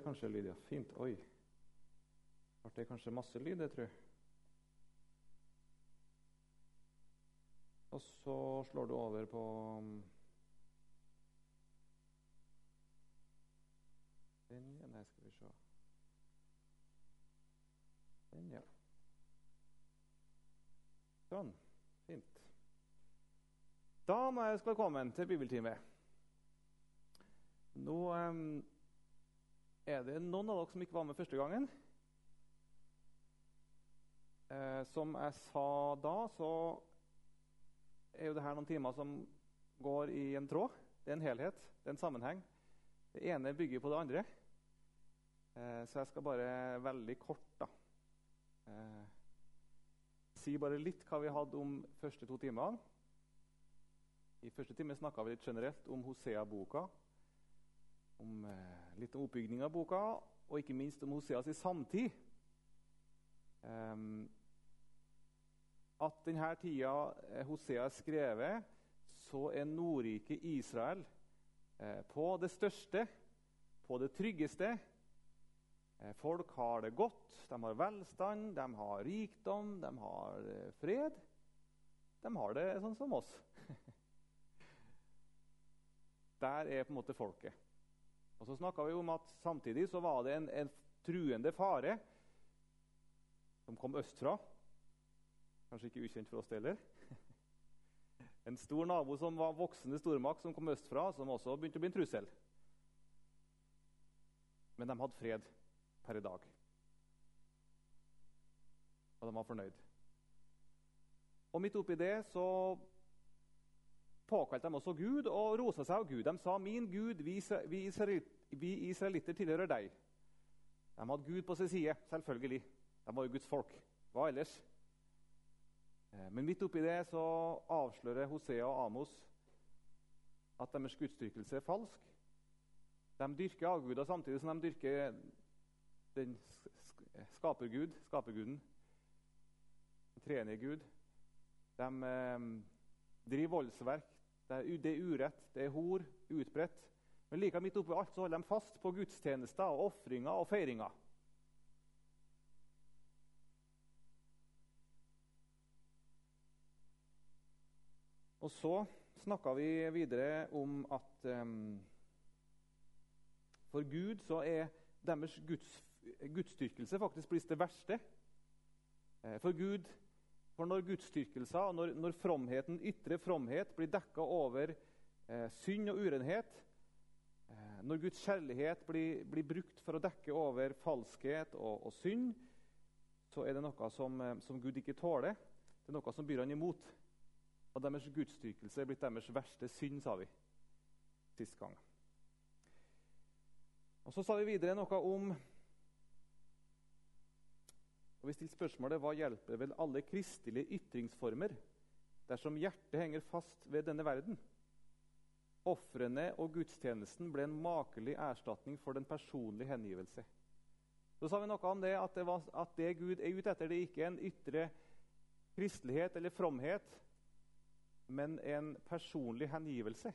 det kanskje lyd, ja. Fint. Oi. Ble det kanskje masse lyd, jeg tror. Og så slår du over på um, Den, ja. Nei, skal vi se Den, ja. Sånn. Fint. Da må jeg ønske velkommen til bibeltime. Nå um, er det noen av dere som ikke var med første gangen. Eh, som jeg sa da, så er jo det her noen timer som går i en tråd. Det er en helhet, det er en sammenheng. Det ene bygger på det andre. Eh, så jeg skal bare veldig kort da, eh, si bare litt hva vi hadde om første to timene. I første time snakka vi litt generelt om Hosea-boka om, eh, litt om oppbygging av boka, og ikke minst om Hoseas i samtid. Um, at denne tida eh, Hosea er skrevet, så er Nordriket Israel eh, på det største, på det tryggeste. Eh, folk har det godt, de har velstand, de har rikdom, de har eh, fred. De har det sånn som oss. Der er på en måte folket. Og så snakka vi om at samtidig så var det en, en truende fare som kom østfra. Kanskje ikke ukjent for oss heller. En stor nabo som var voksende stormakt, som kom østfra, som også begynte å bli en trussel. Men de hadde fred per i dag. Og de var fornøyd. Og midt oppi det så påkalte de også Gud og rosa seg av Gud. De sa, 'Min Gud, vi, vi israelitter tilhører deg.' De hadde Gud på sin side, selvfølgelig. De var jo Guds folk. Hva ellers? Eh, men midt oppi det så avslører Hosea og Amos at deres gudstyrkelse er falsk. De dyrker avguder samtidig som de dyrker den skapergud, skaperguden, den tredje Gud. De eh, driver voldsverk det er, det er urett, det er hor, utbredt. Men like midt oppi alt så holder de fast på gudstjenester, og ofringer og feiringer. Og så snakka vi videre om at um, for Gud så er deres guds, gudsdyrkelse faktisk blitt det verste. Eh, for Gud for når gudsdyrkelser, når, når fromheten, ytre fromhet blir dekka over eh, synd og urenhet, eh, når Guds kjærlighet blir, blir, brukt for å dekke over falskhet og, og synd, så er det noe som, eh, som, Gud ikke tåler. Det er noe som byr han imot. Og deres gudsdyrkelse er blitt deres verste synd, sa vi sist gang. Og Så sa vi videre noe om og Vi stilte spørsmålet hva hjelper vel alle kristelige ytringsformer dersom hjertet henger fast ved denne verden? Ofrene og gudstjenesten ble en makelig erstatning for den personlige hengivelse. Så sa vi noe om det at, det var, at det Gud er ute etter, det er ikke en ytre kristelighet eller fromhet, men en personlig hengivelse.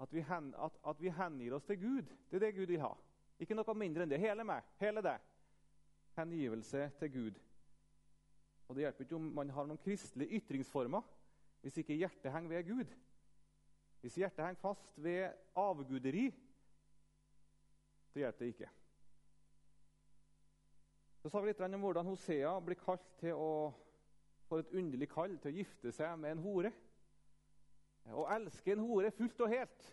At vi, hen, at, at vi hengir oss til Gud. Det er det Gud vil ha. Ikke noe mindre enn det. Hele meg. Hele det hengivelse til Gud. Og Det hjelper ikke om man har noen kristelige ytringsformer hvis ikke hjertet henger ved Gud. Hvis hjertet henger fast ved avguderi, så hjelper det ikke. Så sa vi litt om hvordan Hosea blir kalt til å få et underlig kall til å gifte seg med en hore. Å elske en hore fullt og helt.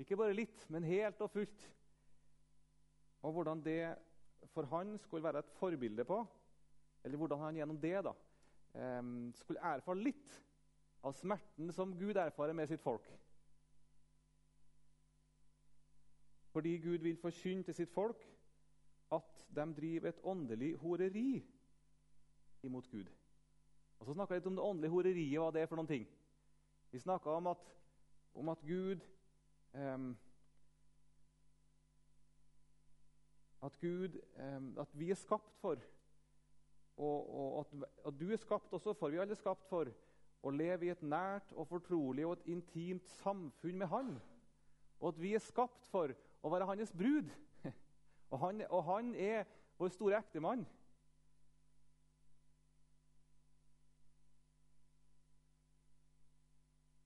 Ikke bare litt, men helt og fullt. Og hvordan det for han skulle være et forbilde på, eller hvordan han gjennom det da, skulle erfare litt av smerten som Gud erfarer med sitt folk. Fordi Gud vil forkynne til sitt folk at de driver et åndelig horeri imot Gud. Og Så snakka vi litt om det åndelige horeriet, hva det er for noen ting. Vi snakka om, om, at Gud um, At, Gud, at vi er skapt for, og, og at, at, du er skapt også for, vi er alle skapt for, å leve i et nært og fortrolig og et intimt samfunn med Han. Og at vi er skapt for å være hans brud. Og han, og han er vår store ektemann.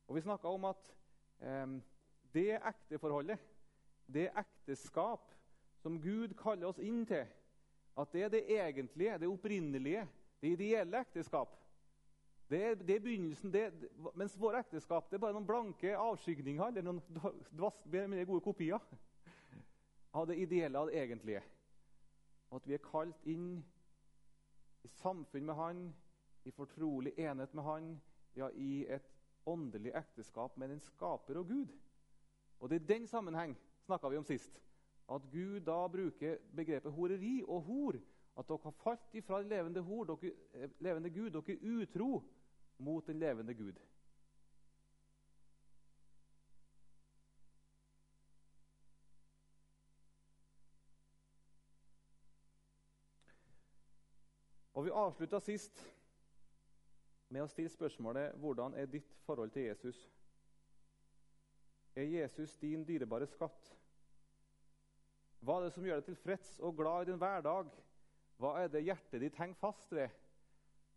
Og Vi snakka om at eh, det ekteforholdet, det ekteskap som Gud kaller oss inn til, at det er det egentlige, det opprinnelige, det ideelle ekteskap. Det er, det er begynnelsen, det, Mens våre ekteskap det er bare noen blanke avskygninger eller noen dvast, gode kopier av det ideelle, av det egentlige. Og at vi er kalt inn i samfunn med Han, i fortrolig enhet med Han, ja, i et åndelig ekteskap med en skaper og Gud. Og det er den sammenheng snakka vi om sist. At Gud da bruker begrepet horeri og hor. At dere har falt ifra levende, hor, dere, eh, levende Gud. Dere er utro mot den levende Gud. Og Vi avslutta sist med å stille spørsmålet hvordan er ditt forhold til Jesus? Er Jesus din dyrebare skatt? Hva er det som gjør deg tilfreds og glad i din hverdag? Hva er det hjertet ditt henger fast ved?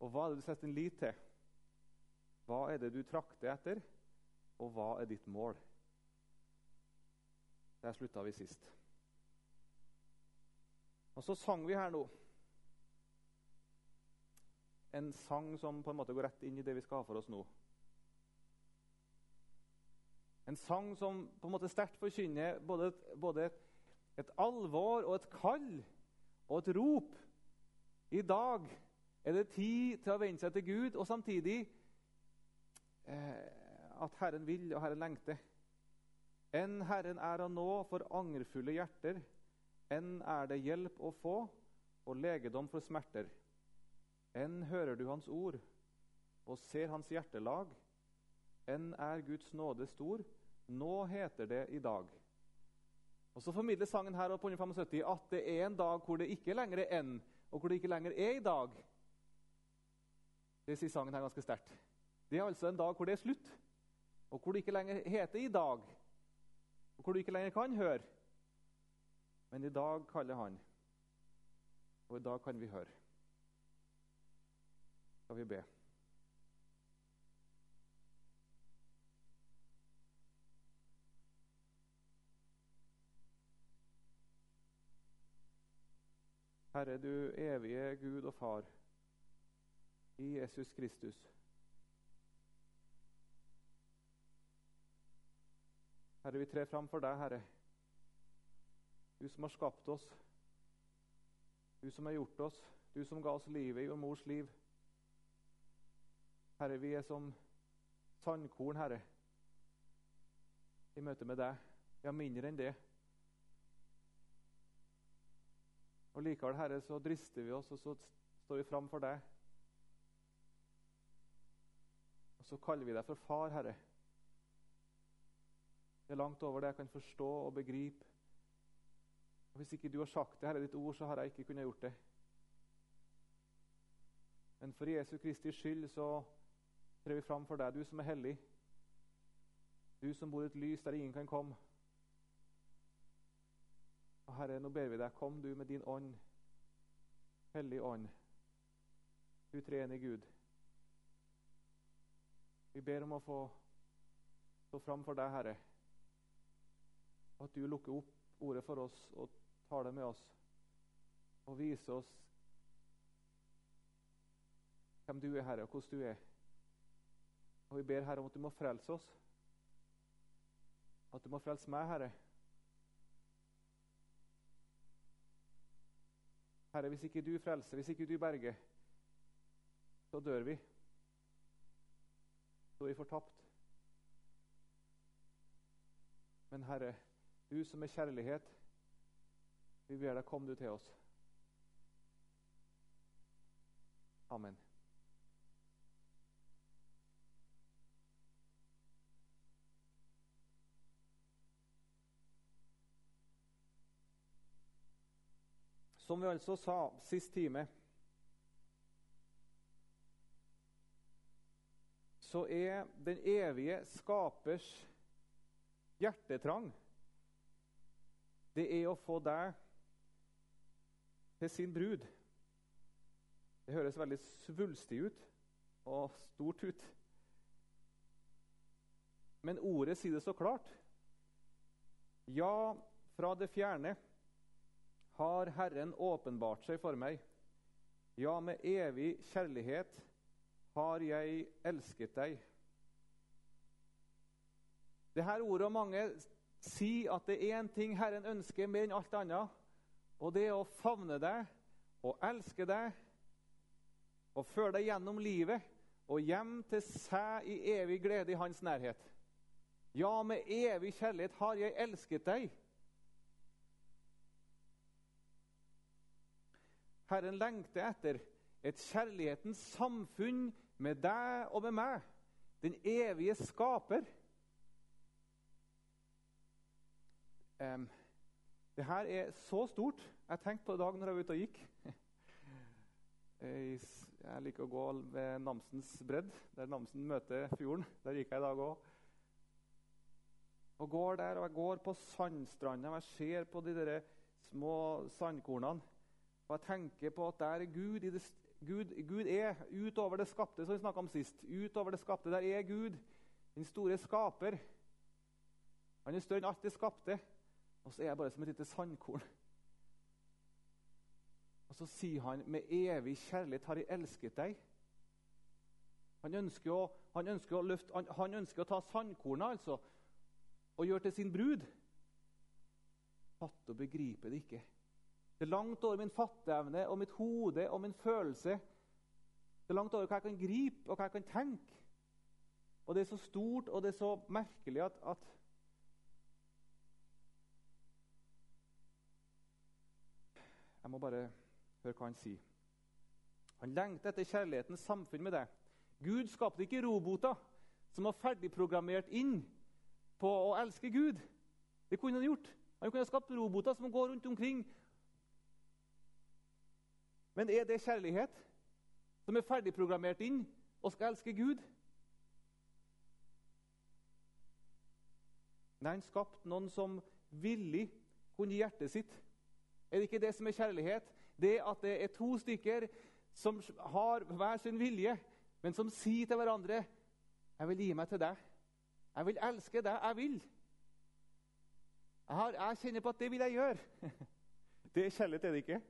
Og hva er det du setter din lit til? Hva er det du trakter etter, og hva er ditt mål? Der slutta vi sist. Og så sang vi her nå en sang som på en måte går rett inn i det vi skal ha for oss nå. En sang som på en måte sterkt forkynner både, både et alvor og et kall og et rop. I dag er det tid til å vende seg til Gud, og samtidig eh, at Herren vil og Herren lengter. Enn Herren er å nå for angerfulle hjerter, enn er det hjelp å få og legedom for smerter. Enn hører du Hans ord og ser Hans hjertelag. Enn er Guds nåde stor. Nå heter det i dag. Og Så formidler sangen her på 175 at det er en dag hvor det ikke lenger er enn, og hvor det ikke lenger er i dag. Det sier sangen her ganske sterkt. Det er altså en dag hvor det er slutt, og hvor det ikke lenger heter i dag, og hvor du ikke lenger kan høre. Men i dag kaller han, og i dag kan vi høre skal vi be. Herre, du evige Gud og Far, i Jesus Kristus. Herre, vi trer fram for deg, Herre. Du som har skapt oss, du som har gjort oss, du som ga oss livet i vår mors liv. Herre, vi er som sandkorn, Herre, i møte med deg. Ja, mindre enn det. Og Likevel, Herre, så drister vi oss, og så står vi fram for deg. Og så kaller vi deg for far, Herre. Det er langt over det jeg kan forstå og begripe. Og Hvis ikke du har sagt det, Herre, ditt ord, så har jeg ikke kunnet gjort det. Men for Jesu Kristi skyld så trer vi fram for deg, du som er hellig. Du som bor i et lys der ingen kan komme. Herre, nå ber vi deg, kom du med din ånd, Hellig ånd, du treenige Gud. Vi ber om å få stå fram for deg, Herre, at du lukker opp ordet for oss og tar det med oss og viser oss hvem du er, Herre, og hvordan du er. Og vi ber Herre om at du må frelse oss. At du må frelse meg, Herre. Herre, hvis ikke du frelser, hvis ikke du berger, så dør vi. Så er vi fortapt. Men Herre, du som er kjærlighet, vi ber deg, kom du til oss. Amen. Som vi altså sa sist time, så er den evige skapers hjertetrang det er å få deg til sin brud. Det høres veldig svulstig ut og stort ut. Men ordet sier det så klart. Ja, fra det fjerne har Herren åpenbart seg for meg. Ja, med evig kjærlighet har jeg elsket deg. Det her ordet og mange sier at det er én ting Herren ønsker mer enn alt annet, og det er å favne deg og elske deg og føre deg gjennom livet og hjem til seg i evig glede i hans nærhet. Ja, med evig kjærlighet har jeg elsket deg. Herren lengter etter et kjærlighetens samfunn med deg og med meg, den evige skaper. Um, det her er så stort. Jeg tenkte på det i dag når jeg var ute og gikk. Jeg liker å gå ved Namsens bredd, der Namsen møter fjorden. Der gikk jeg i dag òg. Og går der, og jeg går på sandstranda, og jeg ser på de der små sandkornene. Jeg tenker på at der er Gud. Det, Gud, Gud er utover det skapte, som vi snakka om sist. Utover det skapte, Der er Gud, den store skaper. Han er større enn alt det skapte. Og så er jeg bare som et lite sandkorn. Og så sier han med evig kjærlighet har jeg elsket deg. Han ønsker å, han ønsker å, løfte, han, han ønsker å ta sandkornet altså, og gjøre til sin brud. Fatte og begripe det ikke. Det er langt over min fatteevne og mitt hode og min følelse. Det er langt over hva jeg kan gripe og hva jeg kan tenke. Og det er så stort og det er så merkelig at, at Jeg må bare høre hva han sier. Han lengter etter kjærlighetens samfunn med deg. Gud skapte ikke roboter som var ferdigprogrammert inn på å elske Gud. Det kunne han gjort. Han kunne ha skapt roboter som går rundt omkring. Men er det kjærlighet som er ferdigprogrammert inn og skal elske Gud? Nei, han skapte noen som villig kunne gi hjertet sitt er det ikke det som er kjærlighet? Det at det er to stykker som har hver sin vilje, men som sier til hverandre 'Jeg vil gi meg til deg. Jeg vil elske deg. Jeg vil.' Jeg, har, jeg kjenner på at det vil jeg gjøre. Det er kjærlighet, er det ikke?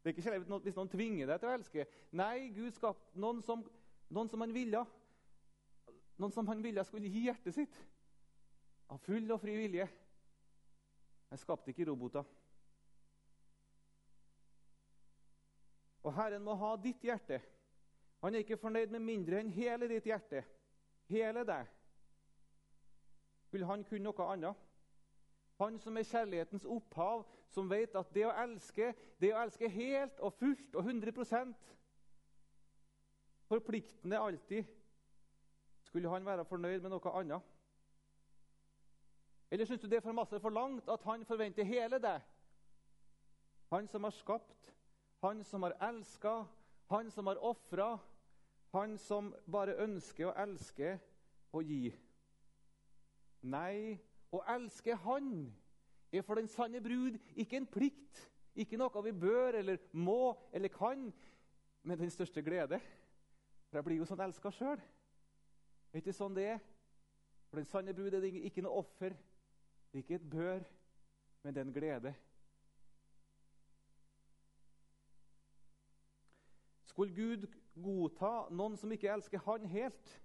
Det er ikke kjærlighet hvis noen tvinger deg til å elske. Nei, Gud skapte noen som, noen som han ville. Noen som han ville skulle gi hjertet sitt. Av full og fri vilje. Han skapte ikke roboter. Og Herren må ha ditt hjerte. Han er ikke fornøyd med mindre enn hele ditt hjerte. Hele deg. Vil han kunne noe annet? Han som er kjærlighetens opphav, som vet at det å elske, det å elske helt og fullt og 100% Forpliktende alltid. Skulle han være fornøyd med noe annet? Eller syns du det er for masse for langt at han forventer hele deg? Han som har skapt, han som har elska, han som har ofra, han som bare ønsker å elske og gi. Nei, å elske Han er for den sanne brud ikke en plikt, ikke noe vi bør eller må eller kan, men den største glede. For jeg blir jo sånn elska sjøl. Er ikke sånn det er? For den sanne brud er det ikke noe offer, det er ikke et bør, men det er en glede. Skulle Gud godta noen som ikke elsker Han helt?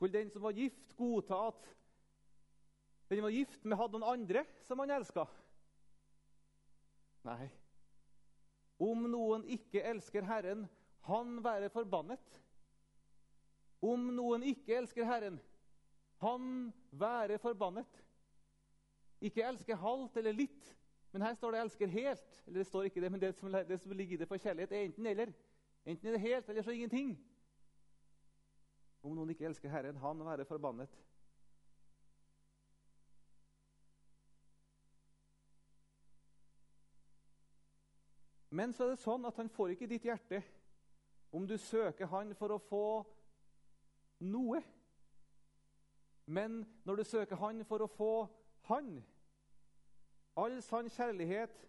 Skulle den som var gift, godta at den var gift, men hadde noen andre som han elska? Nei. Om noen ikke elsker Herren, han være forbannet. Om noen ikke elsker Herren, han være forbannet. Ikke elsker halvt eller litt, men her står det 'elsker helt'. Eller det står ikke det, men det som, det som ligger i det for kjærlighet, er enten eller. Enten er det helt, eller så ingenting. Om noen ikke elsker Herren, han være forbannet. Men så er det sånn at han får ikke ditt hjerte om du søker han for å få noe. men når du søker Han for å få Han All sann kjærlighet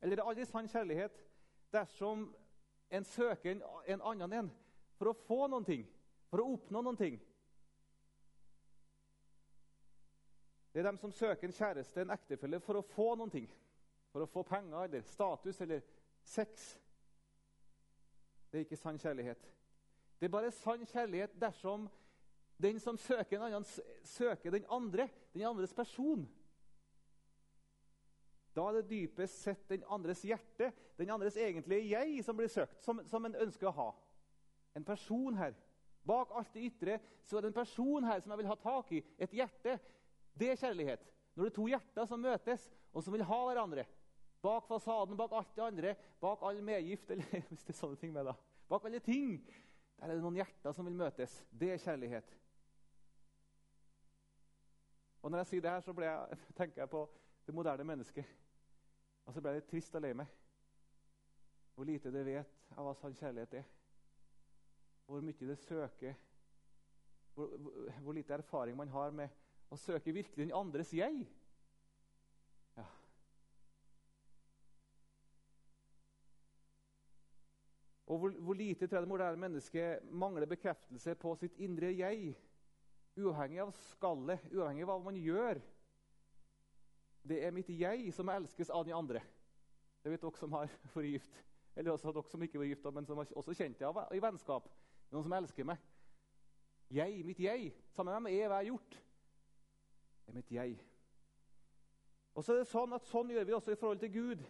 Eller er aldri sann kjærlighet dersom en søker en, en annen en for å få noen ting, for å oppnå noen ting. Det er dem som søker en kjæreste, en ektefelle, for å få noen ting. For å få penger eller status eller sex. Det er ikke sann kjærlighet. Det er bare sann kjærlighet dersom den som søker en annen, søker den andre, den andres person. Da er det dypest sett den andres hjerte, den andres egentlige jeg, som blir søkt, som, som en ønsker å ha. En person her. Bak alt det ytre så er det en person her som jeg vil ha tak i. Et hjerte. Det er kjærlighet. Når det er to hjerter som møtes, og som vil ha hverandre. Bak fasaden, bak alt det andre, bak all medgift eller hvis det er sånne ting med da. Bak alle ting. Der er det noen hjerter som vil møtes. Det er kjærlighet. Og Når jeg sier det her, så jeg, tenker jeg på det moderne mennesket. Og så ble jeg litt trist og lei meg. Hvor lite det vet av hva sann kjærlighet er. Hvor mye det søker. Hvor, hvor, lite erfaring man har med å søke virkelig den andres jeg. Ja. Og hvor, hvor lite det moderne mennesket mangler bekreftelse på sitt indre jeg. Uavhengig av skallet, uavhengig av hva man gjør. Det er mitt jeg som elskes av de andre. Det vet dere som har vært. Eller også dere som ikke var gift, men som også kjent det i vennskap. Noen som elsker meg. Jeg, mitt jeg. Sammen med meg er hva jeg har gjort. Det er mitt jeg. Og så er det sånn at sånn gjør vi også i forhold til Gud.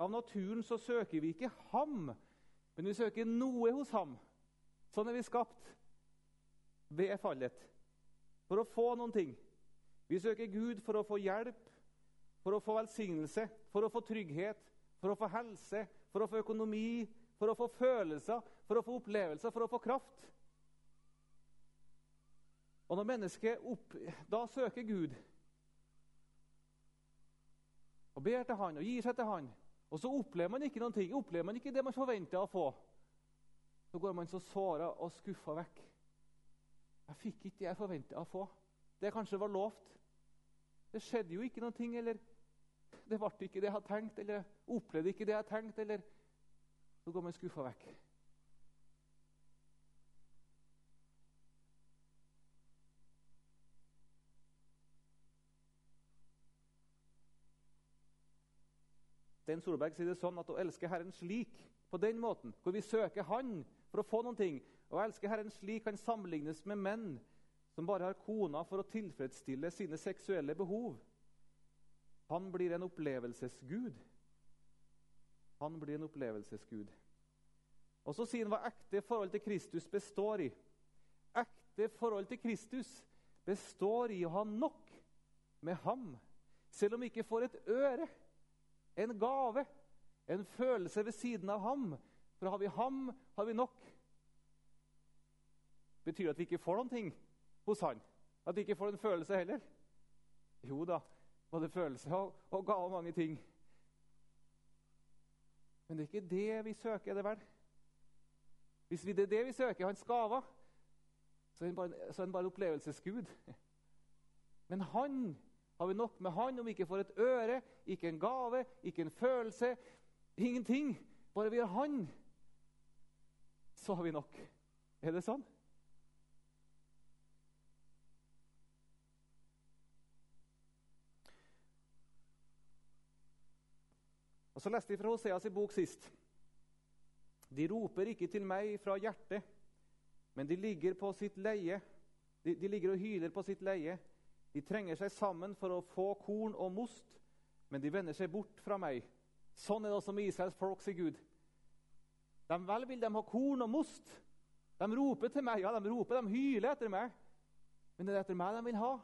Av naturen så søker vi ikke ham, men vi søker noe hos ham. Sånn er vi skapt ved fallet. For å få noen ting. Vi søker Gud for å få hjelp, for å få velsignelse, for å få trygghet, for å få helse, for å få økonomi, for å få følelser, for å få opplevelser, for å få kraft. Og når mennesket opp, da søker Gud og ber til Han og gir seg til Han, og så opplever man ikke noen ting, opplever man ikke det man forventer å få, så går man så såra og skuffa vekk. Jeg fikk ikke det jeg forventa å få. Det kanskje var lovt. Det skjedde jo ikke noen ting, eller det ble ikke det jeg hadde tenkt, eller jeg opplevde ikke det jeg hadde tenkt, eller Så går man skuffa vekk. Stein Solberg sier det sånn at å elske Herren slik, på den måten, hvor vi søker Han for å få noen ting, å elske Herren slik kan sammenlignes med menn som bare har kona for å tilfredsstille sine seksuelle behov. Han blir en opplevelsesgud. Han blir en opplevelsesgud. Og Så sier han hva ekte forhold til Kristus består i. Ekte forhold til Kristus består i å ha nok med ham, selv om vi ikke får et øre en gave, en følelse ved siden av ham. For har vi ham, har vi nok. Betyr det at vi ikke får noen ting hos han? At vi ikke får en følelse heller? Jo da, både følelse og, og ga mange ting. Men det er ikke det vi søker, er det vel? Hvis det er det vi søker, hans gaver, så er han bare, bare opplevelsesgud. Men han har vi nok med Han om vi ikke får et øre, ikke en gave, ikke en følelse? Ingenting. Bare vi har Han, så har vi nok. Er det sånn? Og Så leste jeg fra Hoseas bok sist. De roper ikke til meg fra hjertet, men de ligger på sitt leie. De, de ligger og hyler på sitt leie. De trenger seg sammen for å få korn og most, men de vender seg bort fra meg. Sånn er det også med Israels folk, sier Gud. De vel vil de ha korn og most. De roper til meg, ja, de roper, de hyler etter meg. Men det er etter meg de vil ha.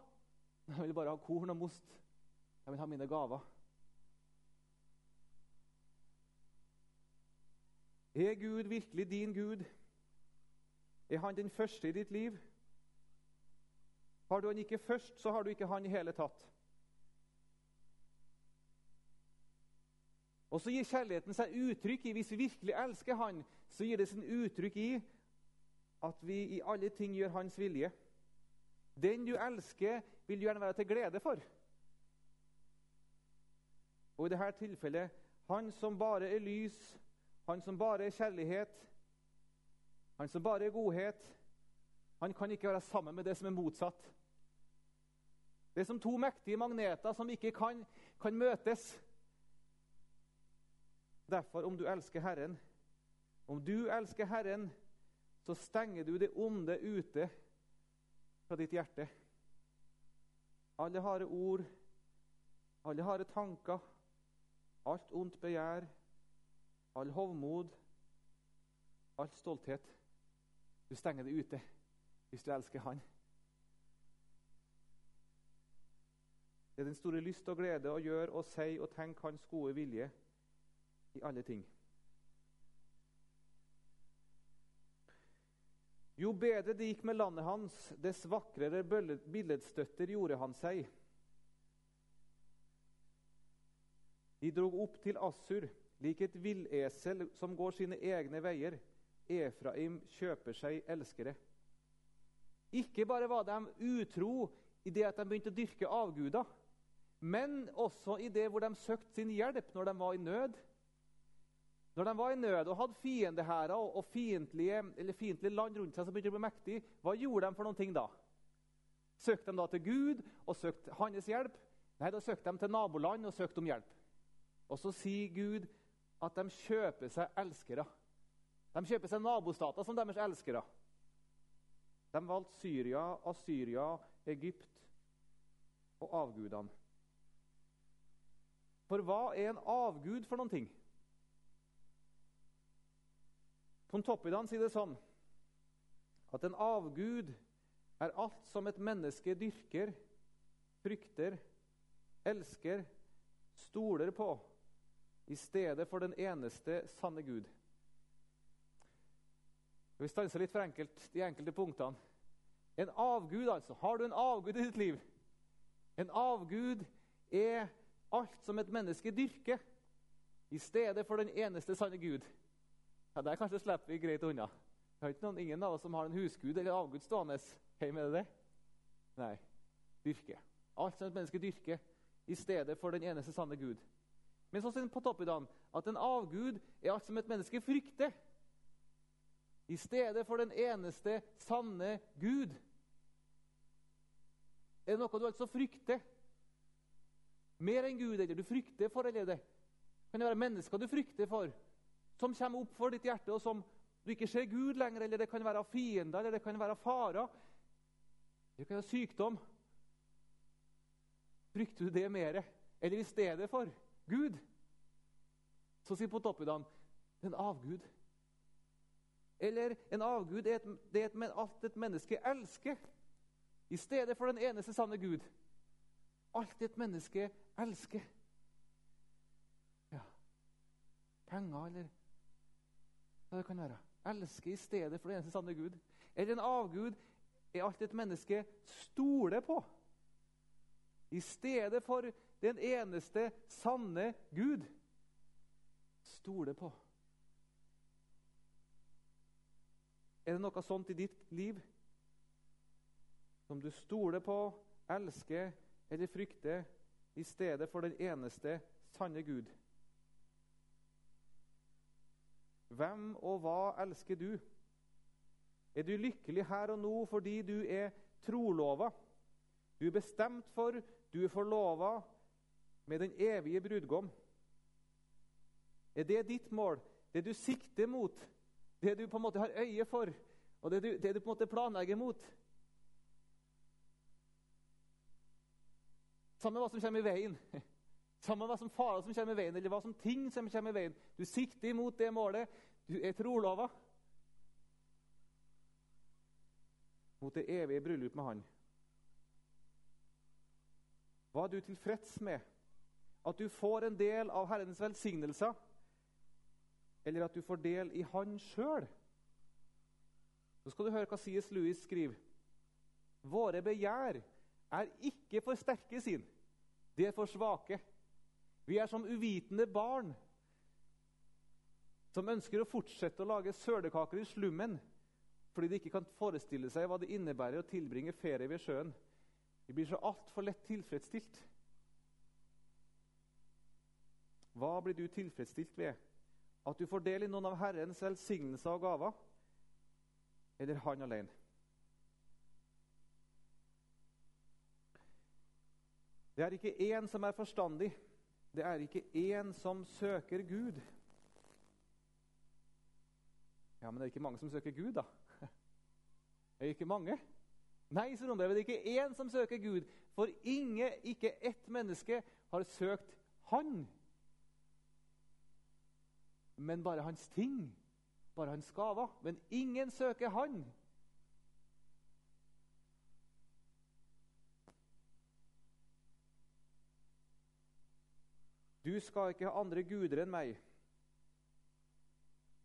De vil bare ha korn og most. De vil ha mine gaver. Er Gud virkelig din Gud? Er han den første i ditt liv? Har du han ikke først, så har du ikke han i hele tatt. Og så gir kjærligheten seg uttrykk i Hvis vi virkelig elsker Han, så gir det sin uttrykk i at vi i alle ting gjør Hans vilje. Den du elsker, vil du gjerne være til glede for. Og i dette tilfellet han som bare er lys, han som bare er kjærlighet, han som bare er godhet, han kan ikke være sammen med det som er motsatt. Det er som to mektige magneter som ikke kan, kan møtes. Derfor, om du elsker Herren, om du elsker Herren, så stenger du det onde ute fra ditt hjerte. Alle harde ord, alle harde tanker, alt ondt begjær, all hovmod, all stolthet. Du stenger det ute hvis du elsker Han. Det er den store lyst og glede å gjøre og si og tenke Hans gode vilje i alle ting. Jo bedre det gikk med landet hans, dess vakrere billedstøtter gjorde han seg. De drog opp til Assur, lik et villesel som går sine egne veier. Efraim kjøper seg elskere. Ikke bare var de utro i det at de begynte å dyrke avguder, men også i det hvor de søkte sin hjelp når de var i nød. Når de var i nød og hadde fiendehærer og fiendtlige, fiendtlige land rundt seg som begynte å bli mektige, hva gjorde de for noen ting da? Søkte de da til Gud og søkte hans hjelp? Nei, da søkte de til naboland og søkte om hjelp. Og så sier Gud at de kjøper seg elskere. De kjøper seg nabostater som deres elskere. De valgte Syria, Asyria, Egypt og avgudene. For hva er en avgud for noen ting? Pontoppidan sier det sånn at en avgud er alt som et menneske dyrker, frykter, elsker, stoler på, i stedet for den eneste sanne Gud. Vi stanser litt for enkelt de enkelte punktene. En avgud, altså. Har du en avgud i ditt liv? En avgud er alt som et menneske dyrker, i stedet for den eneste sanne Gud. Ja, Der kanskje slipper vi greit unna. Er ikke noen, ingen av oss som har en husgud eller avgud stående hjemme. Er det det? Nei. Dyrke. Alt som et menneske dyrker, i stedet for den eneste sanne Gud. Men så på toppen at en avgud er alt som et menneske frykter, i stedet for den eneste sanne Gud. Er det noe du altså frykter? Mer enn Gud, eller du frykter for, eller det? Kan det være mennesker du frykter for? som kommer opp for ditt hjerte, og som du ikke ser Gud lenger, eller det kan være fiender, eller det kan være farer. Det kan være sykdom. Frykter du det mer? Eller i stedet for Gud? Så sier Potopidan det er en avgud. Eller en avgud er, et, det er alt et menneske elsker, i stedet for den eneste sanne Gud. Alt et menneske elsker. Ja. Penger eller hva det kan være. Elsker i stedet for den eneste sanne Gud. Eller en avgud er alt et menneske stoler på. I stedet for den eneste sanne Gud. Stole på. Er det noe sånt i ditt liv som du stoler på, elsker eller frykter i stedet for den eneste sanne Gud? Hvem og hva elsker du? Er du lykkelig her og nå fordi du er trolova? Du er bestemt for, du er forlova med den evige brudgom. Er det ditt mål, det du sikter mot, det du på en måte har øye for, og det du, det du på en måte planlegger mot? Samme hva som kommer i veien. Samme hva som farer som kommer i veien, eller hva som ting som kommer i veien. Du sikter imot det målet. Du er trolova. Mot det evige bryllup med Han. Hva er du tilfreds med? At du får en del av Herrens velsignelser? Eller at du får del i Han sjøl? Så skal du høre hva C.S. Lewis skriver. Våre begjær er ikke for sterke sin. De er for svake. Vi er som uvitende barn som ønsker å fortsette å lage sølekaker i slummen fordi de ikke kan forestille seg hva det innebærer å tilbringe ferie ved sjøen. De blir så altfor lett tilfredsstilt. Hva blir du tilfredsstilt ved? At du får del i noen av Herrens velsignelser og gaver? Eller han alene? Det er ikke én som er forstandig. Det er ikke én som søker Gud. Ja, Men det er ikke mange som søker Gud, da? Det er ikke mange? Nei, sier Rombrevet, det er ikke én som søker Gud. For ingen, ikke ett menneske har søkt Han. Men bare hans ting, bare hans gaver. Men ingen søker Han. Du skal ikke ha andre guder enn meg.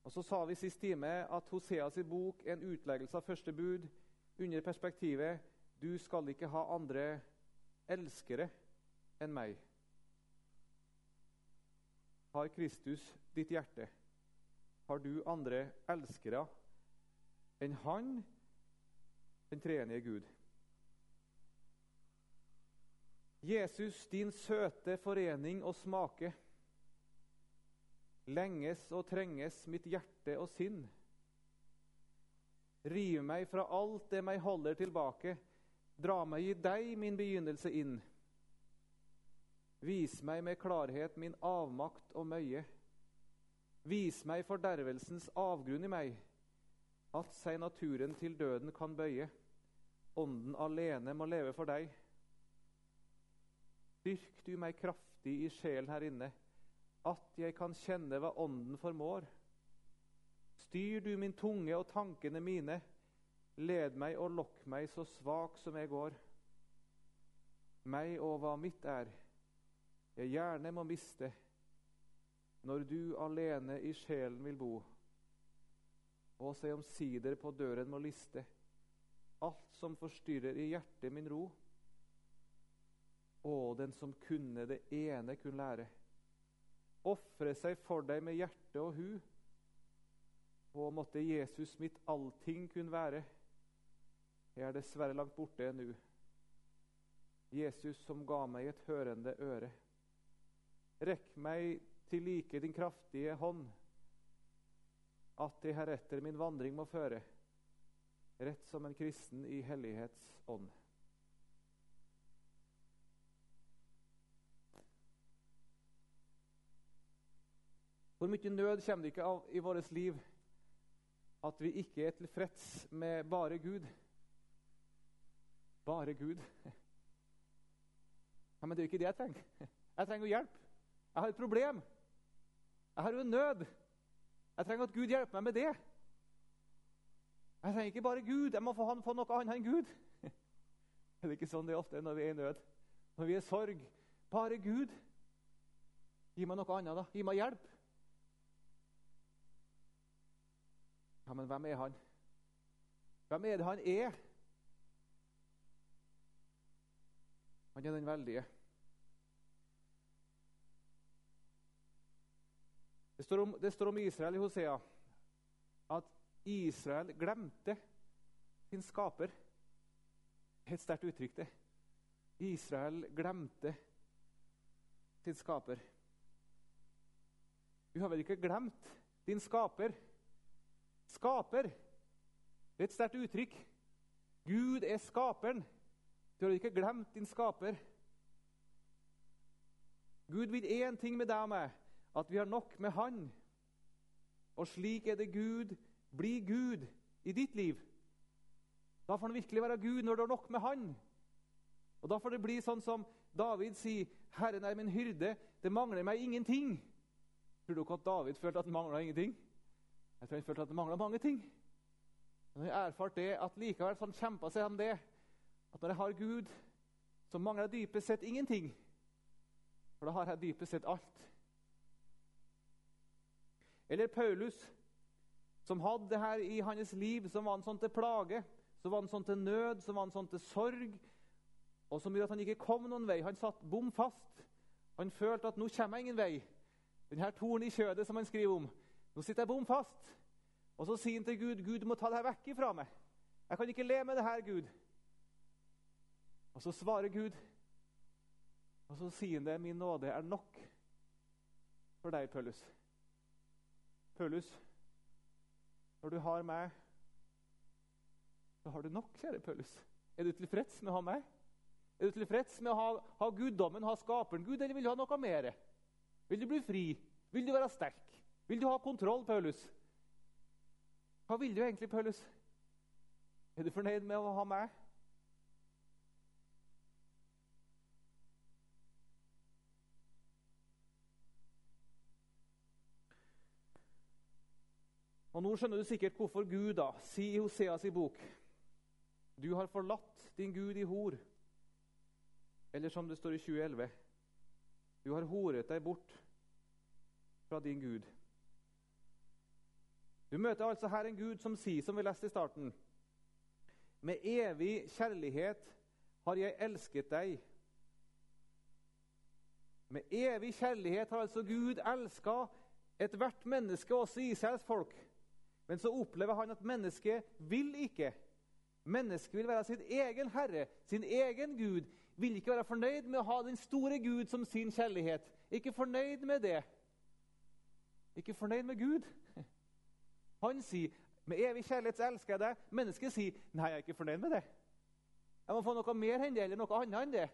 Og Så sa vi sist time at Hoseas bok en utleggelse av første bud under perspektivet 'Du skal ikke ha andre elskere enn meg'. Har Kristus ditt hjerte? Har du andre elskere enn Han, den treenige Gud? Jesus, din søte forening og smake. Lenges og trenges mitt hjerte og sinn. Riv meg fra alt det meg holder tilbake. Dra meg i deg min begynnelse inn. Vis meg med klarhet min avmakt og møye. Vis meg fordervelsens avgrunn i meg, at seg naturen til døden kan bøye. Ånden alene må leve for deg. Dyrk du meg kraftig i sjelen her inne, at jeg kan kjenne hva Ånden formår. Styr du min tunge og tankene mine, led meg og lokk meg så svak som jeg går. Meg og hva mitt er, jeg gjerne må miste, når du alene i sjelen vil bo. Og se omsider på døren må liste, alt som forstyrrer i hjertet min ro. Å, den som kunne det ene kun lære. Ofre seg for deg med hjerte og hu. Og måtte Jesus mitt allting kun være. Jeg er dessverre langt borte nu. Jesus som ga meg et hørende øre. Rekk meg til like din kraftige hånd, at det heretter min vandring må føre, rett som en kristen i hellighets ånd. Hvor mye nød kommer det ikke av i vårt liv at vi ikke er tilfreds med bare Gud? Bare Gud. Ja, Men det er jo ikke det jeg trenger. Jeg trenger jo hjelp. Jeg har et problem. Jeg har jo en nød. Jeg trenger at Gud hjelper meg med det. Jeg trenger ikke bare Gud. Jeg må få, få noe annet enn Gud. Er det ikke sånn det er ofte når vi er i nød? Når vi er i sorg? Bare Gud. Gi meg noe annet, da. Gi meg hjelp. Ja, men hvem er han? Hvem er det han er? Han er den veldige. Det står, om, det står om Israel i Hosea at Israel glemte sin skaper. Et sterkt uttrykk, det. Israel glemte sin skaper. Du har vel ikke glemt din skaper? Skaper. Det er et sterkt uttrykk. Gud er skaperen. Du har ikke glemt din skaper. Gud vil én ting med deg og meg, at vi har nok med Han. Og slik er det Gud Bli Gud i ditt liv. Da får han virkelig være Gud når du har nok med Han. Og Da får det bli sånn som David sier, 'Herren er min hyrde, det mangler meg ingenting'. Tror du ikke at David følte at det mangla ingenting? Jeg tror han følte at det mangla mange ting. Men jeg erfarte erfart det at likevel sånn kjempa seg om det. At når jeg har Gud, så mangler jeg dypest sett ingenting. For da har jeg dypest sett alt. Eller Paulus, som hadde det her i hans liv, som var en sånn til plage, som var en sånn til nød, som var en sånn til sorg, og som gjorde at han ikke kom noen vei. Han satt bom fast. Han følte at 'nå kommer jeg ingen vei'. Denne tornen i kjødet som han skriver om, nå sitter jeg bom fast. Og så sier han til Gud, 'Gud, du må ta det her vekk ifra meg.' 'Jeg kan ikke le med det her, Gud.' Og så svarer Gud, og så sier han det, 'Min nåde er nok for deg, Paulus.' Paulus, når du har meg, så har du nok, kjære Paulus. Er du tilfreds med å ha meg? Er du tilfreds med å ha, ha guddommen, ha skaperen Gud, eller vil du ha noe mer? Vil du bli fri? Vil du være sterk? Vil du ha kontroll, Paulus? Hva vil du egentlig, Paulus? Er du fornøyd med å ha meg? Og Nå skjønner du sikkert hvorfor Gud da sier i Hoseas bok Du har forlatt din Gud i hor. Eller som det står i 2011 Du har horet deg bort fra din Gud. Du møter altså her en Gud som sier, som vi leste i starten Med evig kjærlighet har jeg elsket deg. Med evig kjærlighet har altså Gud elska ethvert menneske, også Israels folk. Men så opplever han at mennesket vil ikke. Mennesket vil være sin egen herre, sin egen Gud. Vil ikke være fornøyd med å ha den store Gud som sin kjærlighet. Ikke fornøyd med det. Ikke fornøyd med Gud. Han sier, 'Med evig kjærlighet så elsker jeg deg.' Mennesket sier, 'Nei, jeg er ikke fornøyd med det.' Jeg må få noe mer enn det, eller noe annet enn det.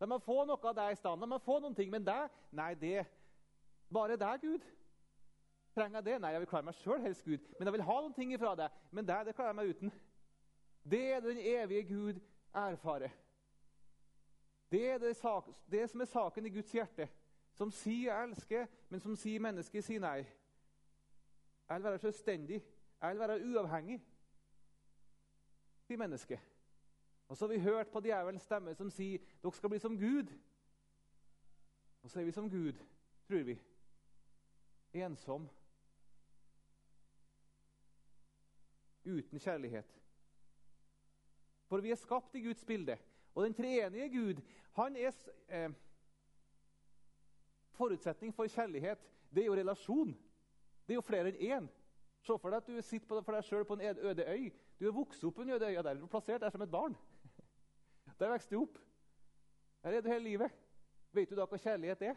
De må få noe av deg i stand. De må få noen ting, men deg Nei, det Bare deg, Gud. Trenger jeg det? Nei, jeg vil klare meg sjøl, helst Gud. Men jeg vil ha noen ting ifra deg. Men deg, det klarer jeg meg uten. Det er den evige Gud erfarer. Det er det, sak, det som er saken i Guds hjerte. Som sier 'jeg elsker', men som sier mennesket sier nei. Jeg vil være selvstendig. Jeg vil være uavhengig. Sier mennesket. Og så har vi hørt på djevelens stemme som sier 'dere skal bli som Gud'. Og så er vi som Gud, tror vi. Ensom. Uten kjærlighet. For vi er skapt i Guds bilde. Og den treenige Gud han er eh, Forutsetning for kjærlighet det er jo relasjon. Det er jo flere enn én. Se for deg at du sitter for deg sjøl på en øde øy. Du er vokst opp på en øde øy, der er du plassert der som et barn. Der vokste du opp. Der er du hele livet. Vet du da hva kjærlighet er?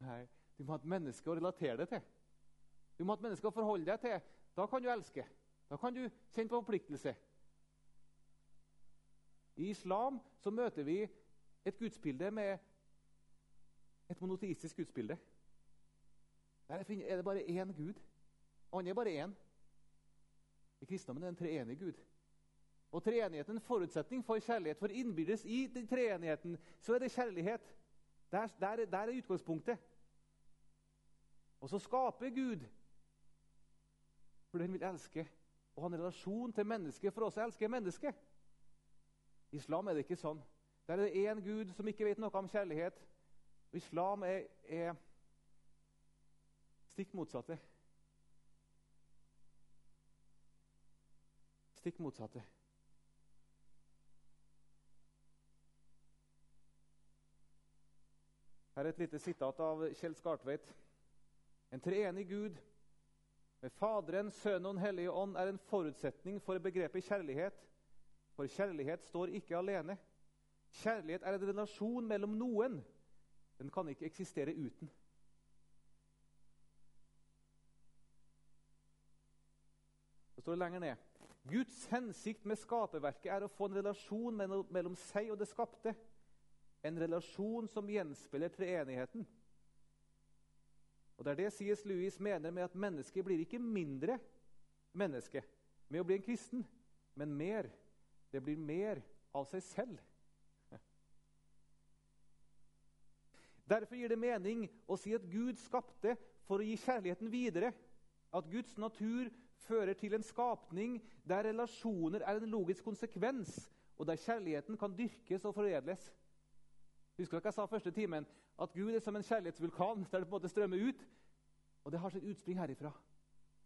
Nei, Du må ha et menneske å relatere deg til. Du må ha et menneske å forholde deg til. Da kan du elske. Da kan du kjenne på forpliktelse. I islam så møter vi et gudsbilde med et monoteistisk gudsbilde. Der er det bare én Gud. Han er bare én. I kristendommen er det en treenig Gud. Og treenigheten er en forutsetning for kjærlighet. For innbyrdes i den treenigheten så er det kjærlighet. Der, der, der er utgangspunktet. Og så skaper Gud for han vil elske og ha en relasjon til mennesket for oss å elske mennesket. Islam er det ikke sånn. Der er det én Gud som ikke vet noe om kjærlighet. Og islam er, er stikk motsatte. Stikk motsatte. Her er et lite sitat av Kjell Skartveit. En treenig Gud med Faderen, Sønnen og Den hellige ånd er en forutsetning for begrepet kjærlighet. For kjærlighet står ikke alene. Kjærlighet er en relasjon mellom noen. Den kan ikke eksistere uten. Så står det lenger ned. Guds hensikt med skaperverket er å få en relasjon mellom seg og det skapte. En relasjon som gjenspeiler treenigheten. Og Det er det C.S. Lewis mener med at mennesket blir ikke mindre menneske med å bli en kristen, men mer. Det blir mer av seg selv. Derfor gir det mening å si at Gud skapte for å gi kjærligheten videre. At Guds natur fører til en skapning der relasjoner er en logisk konsekvens, og der kjærligheten kan dyrkes og foredles. Husker dere jeg sa første timen at Gud er som en kjærlighetsvulkan der det på en måte strømmer ut. Og det har sitt utspring herifra.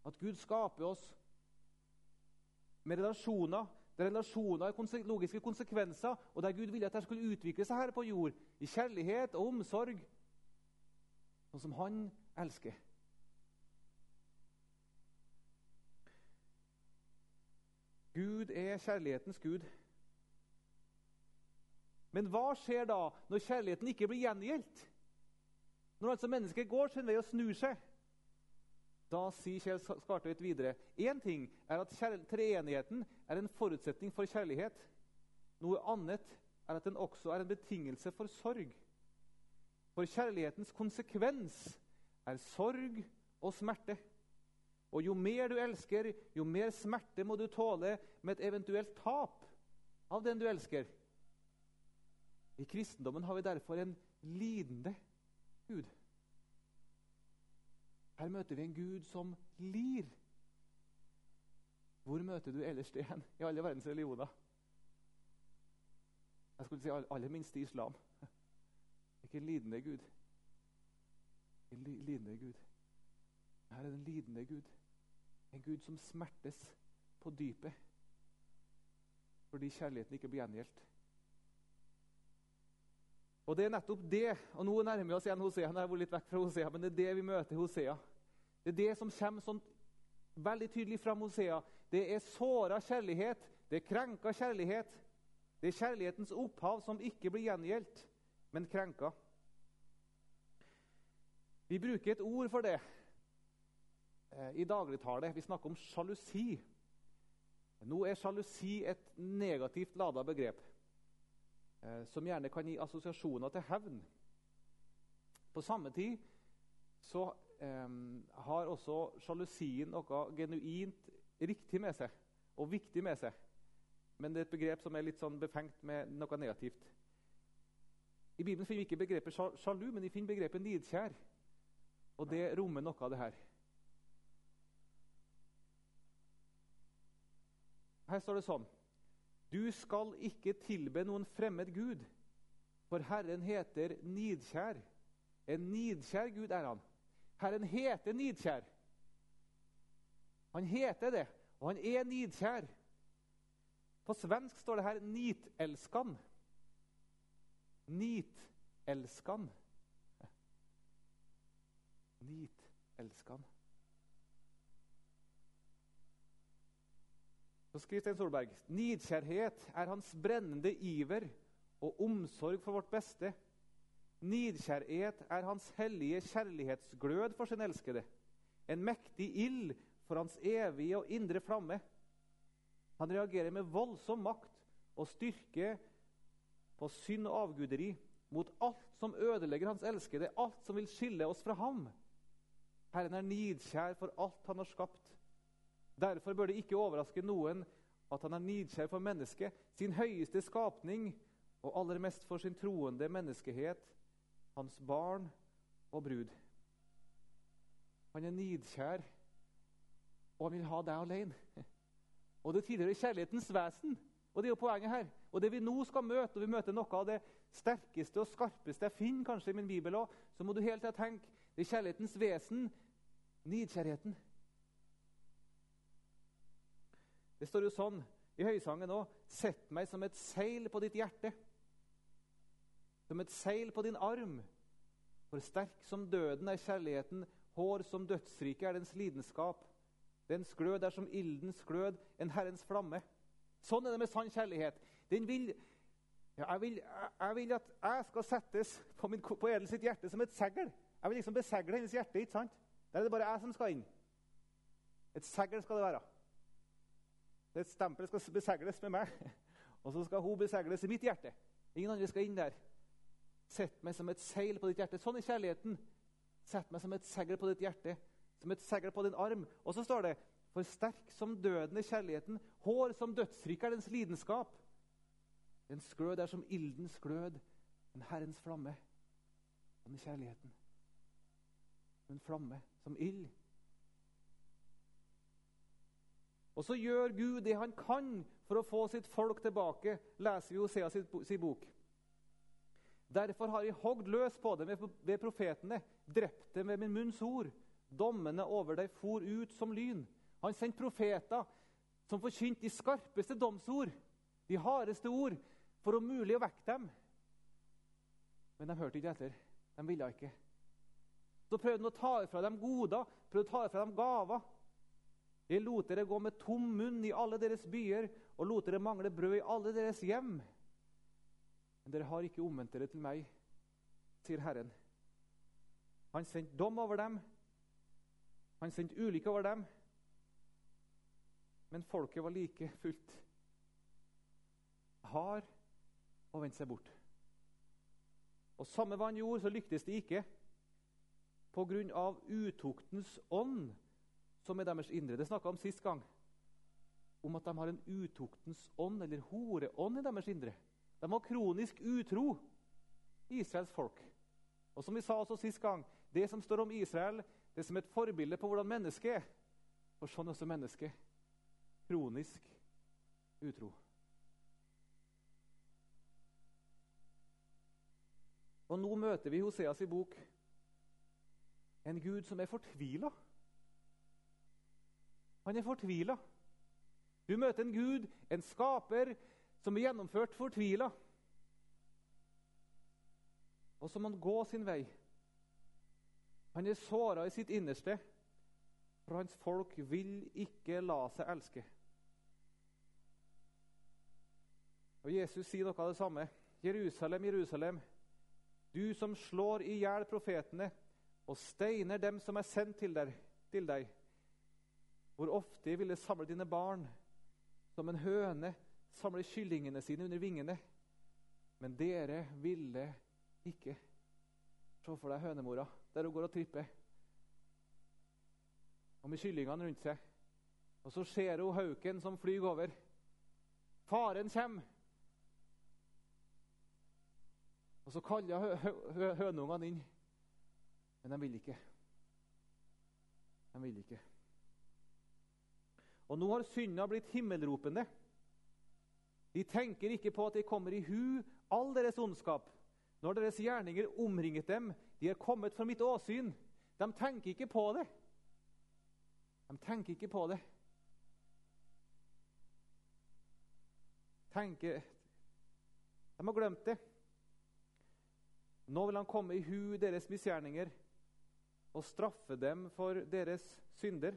At Gud skaper oss med relasjoner der relasjoner er logiske konsekvenser, og der Gud ville at det skulle utvikle seg her på jord, i kjærlighet og omsorg, sånn som Han elsker. Gud er kjærlighetens Gud. Men hva skjer da når kjærligheten ikke blir gjengjeldt? Når altså mennesket går sin vei og snur seg? Da sier Kjell Skartveit videre én ting er at treenigheten er en forutsetning for kjærlighet. Noe annet er at den også er en betingelse for sorg. For kjærlighetens konsekvens er sorg og smerte. Og jo mer du elsker, jo mer smerte må du tåle med et eventuelt tap av den du elsker. I kristendommen har vi derfor en lidende Gud. Her møter vi en Gud som lir. Hvor møter du ellers det hen i alle verdens religioner? Jeg skulle si aller minst i islam. Ikke en lidende Gud. En lidende Gud. Her er det en lidende Gud. En Gud som smertes på dypet fordi kjærligheten ikke blir gjengjeldt. Og det er nettopp det og Nå nærmer vi oss igjen Hosea. Nå har jeg vært litt vekk fra Hosea, men det er det vi møter Hosea. Det er det som kommer sånn veldig tydelig fram Hosea. Det er såra kjærlighet, det er krenka kjærlighet. Det er kjærlighetens opphav som ikke blir gjengjeldt, men krenka. Vi bruker et ord for det eh, i dagligtale. Vi snakker om sjalusi. Nå er sjalusi et negativt lada begrep som gjerne kan gi assosiasjoner til hevn. På samme tid så eh, har også sjalusien noe genuint riktig med seg og viktig med seg. Men det er et begrep som er litt sånn befengt med noe negativt. I Bibelen finner vi ikke begrepet sjalu, men vi finner begrepet nidkjær. Og det rommer noe av det her. Her står det sånn Du skal ikke tilbe noen fremmed gud, for Herren heter nidkjær. En nidkjær Gud er han. Herren heter nidkjær. Han heter det, og han er nidkjær. På svensk står det her 'nitelskan'. Nitelskan. Nitelskan. Så skriver Stein Solberg nidkjærhet er hans brennende iver og omsorg for vårt beste. Nidkjærhet er hans hellige kjærlighetsglød for sin elskede. En mektig ild for hans evige og indre flamme. Han reagerer med voldsom makt og styrke på synd og avguderi, mot alt som ødelegger hans elskede, alt som vil skille oss fra ham. Herren er nidkjær for alt han har skapt. Derfor bør det ikke overraske noen at han er nidkjær for mennesket, sin høyeste skapning, og aller mest for sin troende menneskehet, hans barn og brud. Han er nidkjær, og han vil ha deg alene. Og det tilhører kjærlighetens vesen. Og det er jo poenget her. Og det vi nå skal møte, og vi møter noe av det sterkeste og skarpeste jeg finner kanskje i min bibel også, så må du hele tida tenke det er kjærlighetens vesen, nidkjærligheten. Det står jo sånn i høysangen òg Sett meg som et seil på ditt hjerte. Som et seil på din arm. For sterk som døden er kjærligheten, hår som dødsriket er dens lidenskap. Dens glød er som ildens glød, en Herrens flamme. Sånn er det med sann kjærlighet. Den vil, ja, jeg, vil, jeg, vil, at jeg skal settes på, min, på Edel sitt hjerte som et segl. Jeg vil liksom besegle hennes hjerte. ikke sant? Der er det bare jeg som skal inn. Et segl skal det være. Det stempelet skal besegles med meg, og så skal hun besegles i mitt hjerte. Ingen andre skal inn der. Sett meg som et seil på ditt hjerte. Sånn er kjærligheten. Sett meg som et segl på ditt hjerte som et segl på din arm. Og så står det For sterk som døden er kjærligheten, hår som dødsriket er dens lidenskap. En sklød er som ildens glød, en Herrens flamme. Sånn er kjærligheten. En flamme som ild. Og så gjør Gud det han kan for å få sitt folk tilbake, leser vi Hosea sin bok. Derfor har jeg hogd løs på dem ved profetene, drept dem ved min munns ord. Dommene over deg for ut som lyn. Han sendte profeter som forkynte de skarpeste domsord, de hardeste ord, for om mulig å vekke dem. Men de hørte ikke etter. De ville ikke. Så prøvde han å ta fra dem goder, prøvde å ta fra dem gaver. Jeg lot dere gå med tom munn i alle deres byer og lot dere mangle brød i alle deres hjem. Men dere har ikke omvendt dere til meg, sier Herren. Han sendte dom over dem. Han sendte ulykke over dem. Men folket var like fullt hard og vendte seg bort. Og samme hva han gjorde, så lyktes det ikke på grunn av utuktens ånd som er deres indre. Det snakka om sist gang. Om at de har en utuktens ånd, eller horeånd, i deres indre. De var kronisk utro, Israels folk. Og som vi sa også sist gang, det som står om Israel, det er som et forbilde på hvordan mennesket er. For sånn er også mennesket. Kronisk utro. Og nå møter vi Hoseas i bok en Gud som er fortvila. Han er fortvila. Du møter en Gud, en skaper, som er gjennomført fortvila. Og så må han gå sin vei. Han er såra i sitt innerste, for hans folk vil ikke la seg elske. Og Jesus sier noe av det samme. Jerusalem, Jerusalem, du som slår i hjel profetene og steiner dem som er sendt til deg, til deg. Hvor ofte vil det samle dine barn som en høne samler kyllingene sine under vingene. Men dere ville ikke. Se for deg hønemora der hun går og tripper. Og med kyllingene rundt seg. Og så ser hun hauken som flyr over. Faren kommer. Og så kaller hø hø høneungene inn. Men de vil ikke. De vil ikke. Og nå har synda blitt himmelropende. De tenker ikke på at de kommer i hu all deres ondskap. Når deres gjerninger omringet dem, de er kommet fra mitt åsyn. De tenker ikke på det. De tenker ikke på det. Tenker De har glemt det. Nå vil han komme i hu deres misgjerninger og straffe dem for deres synder.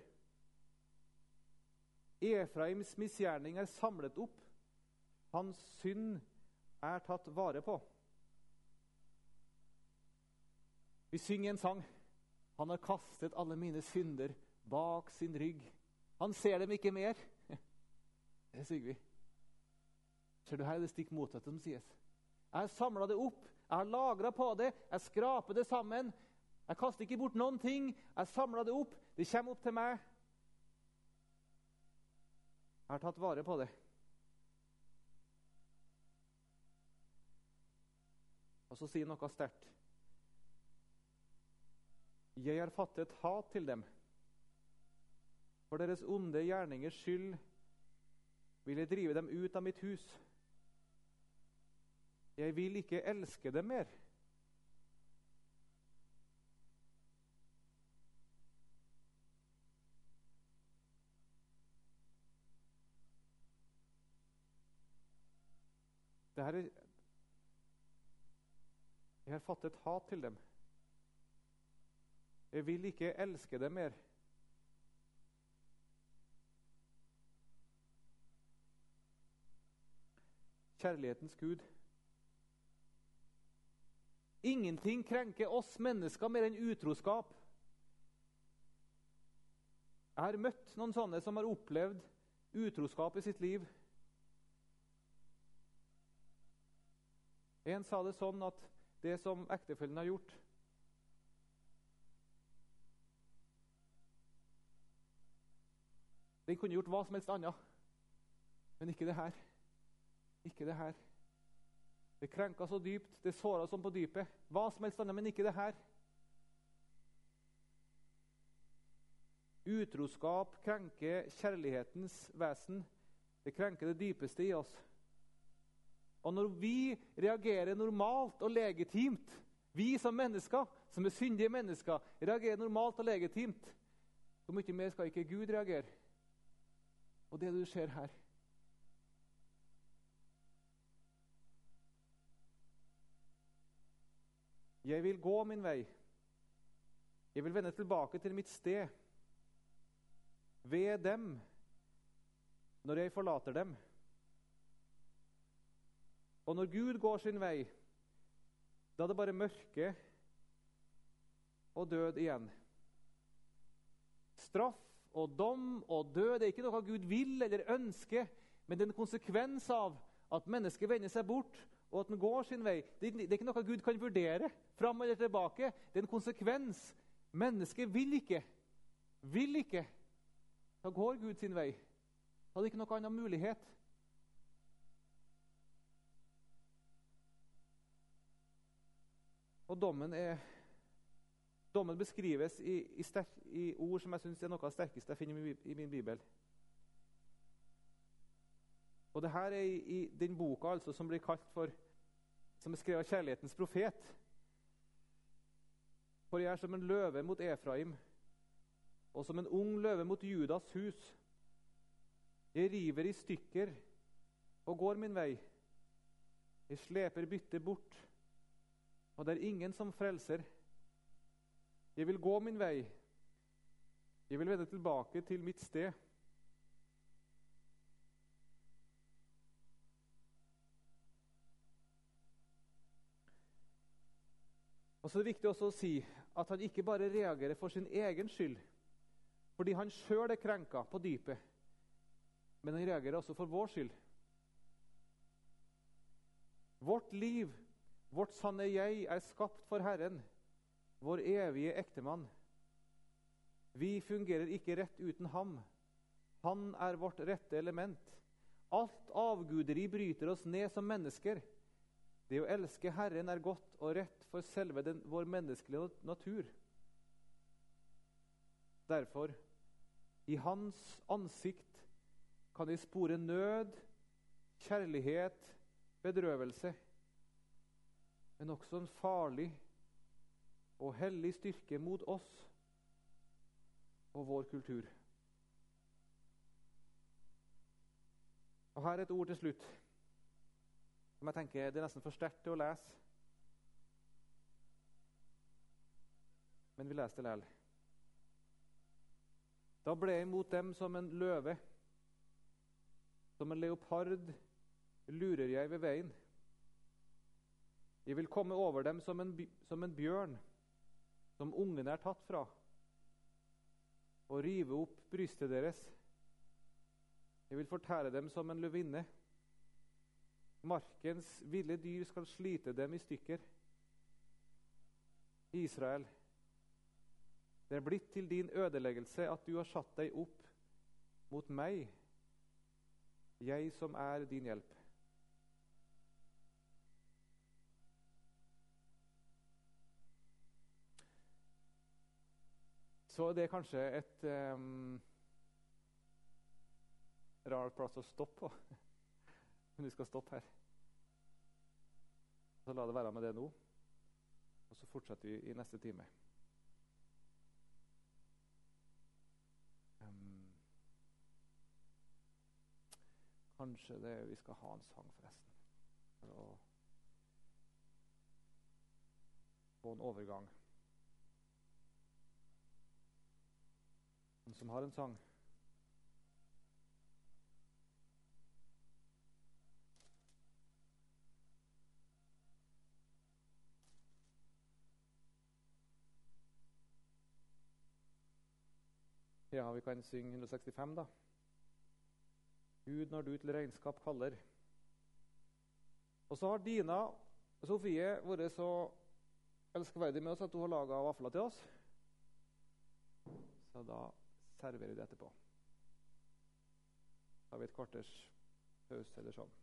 Efraims misgjerning er samlet opp. Hans synd er tatt vare på. Vi synger en sang. Han har kastet alle mine synder bak sin rygg. Han ser dem ikke mer. Det synger vi. Ser du her er det stikk motsatte som sies. Jeg har samla det opp, jeg har lagra på det, jeg skraper det sammen. Jeg kaster ikke bort noen ting. Jeg samler det opp. Det kommer opp til meg. Jeg har tatt vare på det. Og så sier noe sterkt. Jeg har fattet hat til dem. For deres onde gjerningers skyld vil jeg drive dem ut av mitt hus. Jeg vil ikke elske dem mer. Er Jeg har fattet hat til dem. Jeg vil ikke elske dem mer. Kjærlighetens Gud. Ingenting krenker oss mennesker mer enn utroskap. Jeg har møtt noen sånne som har opplevd utroskap i sitt liv. En sa det sånn at det som ektefellen har gjort Den kunne gjort hva som helst annet, men ikke det her. Ikke det her. Det krenka så dypt, det såra som på dypet. Hva som helst annet, men ikke det her. Utroskap krenker kjærlighetens vesen. Det krenker det dypeste i oss. Og når vi reagerer normalt og legitimt, vi som mennesker, som er syndige mennesker, reagerer normalt og legitimt, hvor mye mer skal ikke Gud reagere? Og det du ser her Jeg vil gå min vei. Jeg vil vende tilbake til mitt sted. ved dem når jeg forlater dem. Og når Gud går sin vei, da er det bare mørke og død igjen. Straff og dom og død er ikke noe Gud vil eller ønsker, men det er en konsekvens av at mennesket vender seg bort og at den går sin vei. Det er ikke noe Gud kan vurdere fram eller tilbake. Det er en konsekvens. Mennesket vil ikke. Vil ikke. Da går Gud sin vei. Da er det ikke noe annen mulighet. Og dommen, er, dommen beskrives i, i, sterk, i, ord som jeg syns er noe av det sterkeste jeg finner i min bibel. Og det her er i, den boka altså, som blir kalt for som er skrevet av kjærlighetens profet. For jeg er som en løve mot Efraim og som en ung løve mot Judas hus. Jeg river i stykker og går min vei. Jeg sleper byttet bort, og det er ingen som frelser. Jeg vil gå min vei. Jeg vil vende tilbake til mitt sted. Og så er det viktig også å si at han ikke bare reagerer for sin egen skyld, fordi han sjøl er krenka på dypet, men han reagerer også for vår skyld. Vårt liv, vårt sanne jeg, er skapt for Herren, vår evige ektemann. Vi fungerer ikke rett uten ham. Han er vårt rette element. Alt avguderi bryter oss ned som mennesker. Det å elske Herren er godt og rett for selve den, vår menneskelige natur. Derfor, i Hans ansikt kan vi spore nød, kjærlighet, bedrøvelse, men også en farlig og hellig styrke mot oss og vår kultur. Og Her er et ord til slutt som jeg tenker det er nesten for sterkt til å lese. Men vi leser det likevel. Da ble jeg mot dem som en løve. Som en leopard lurer jeg ved veien. Jeg vil komme over dem som en, som en bjørn, som ungene er tatt fra, og rive opp brystet deres. Jeg vil fortære dem som en løvinne. Markens ville dyr skal slite dem i stykker. Israel, det er blitt til din ødeleggelse at du har satt deg opp mot meg, jeg som er din hjelp. Så det er kanskje et um, rar plass å stoppe på. Men vi skal stoppe her. Så la det være med det nå. Og så fortsetter vi i neste time. Um, kanskje det, vi skal ha en sang, forresten. For å få en overgang. Som har en sang Ja, vi kan synge 165, da. Gud, når du til regnskap kaller. Og så har Dina Sofie vært så elskverdig med oss at hun har laga vafler til oss. Så da serverer det etterpå. Har vi et kvarters pause eller sånn.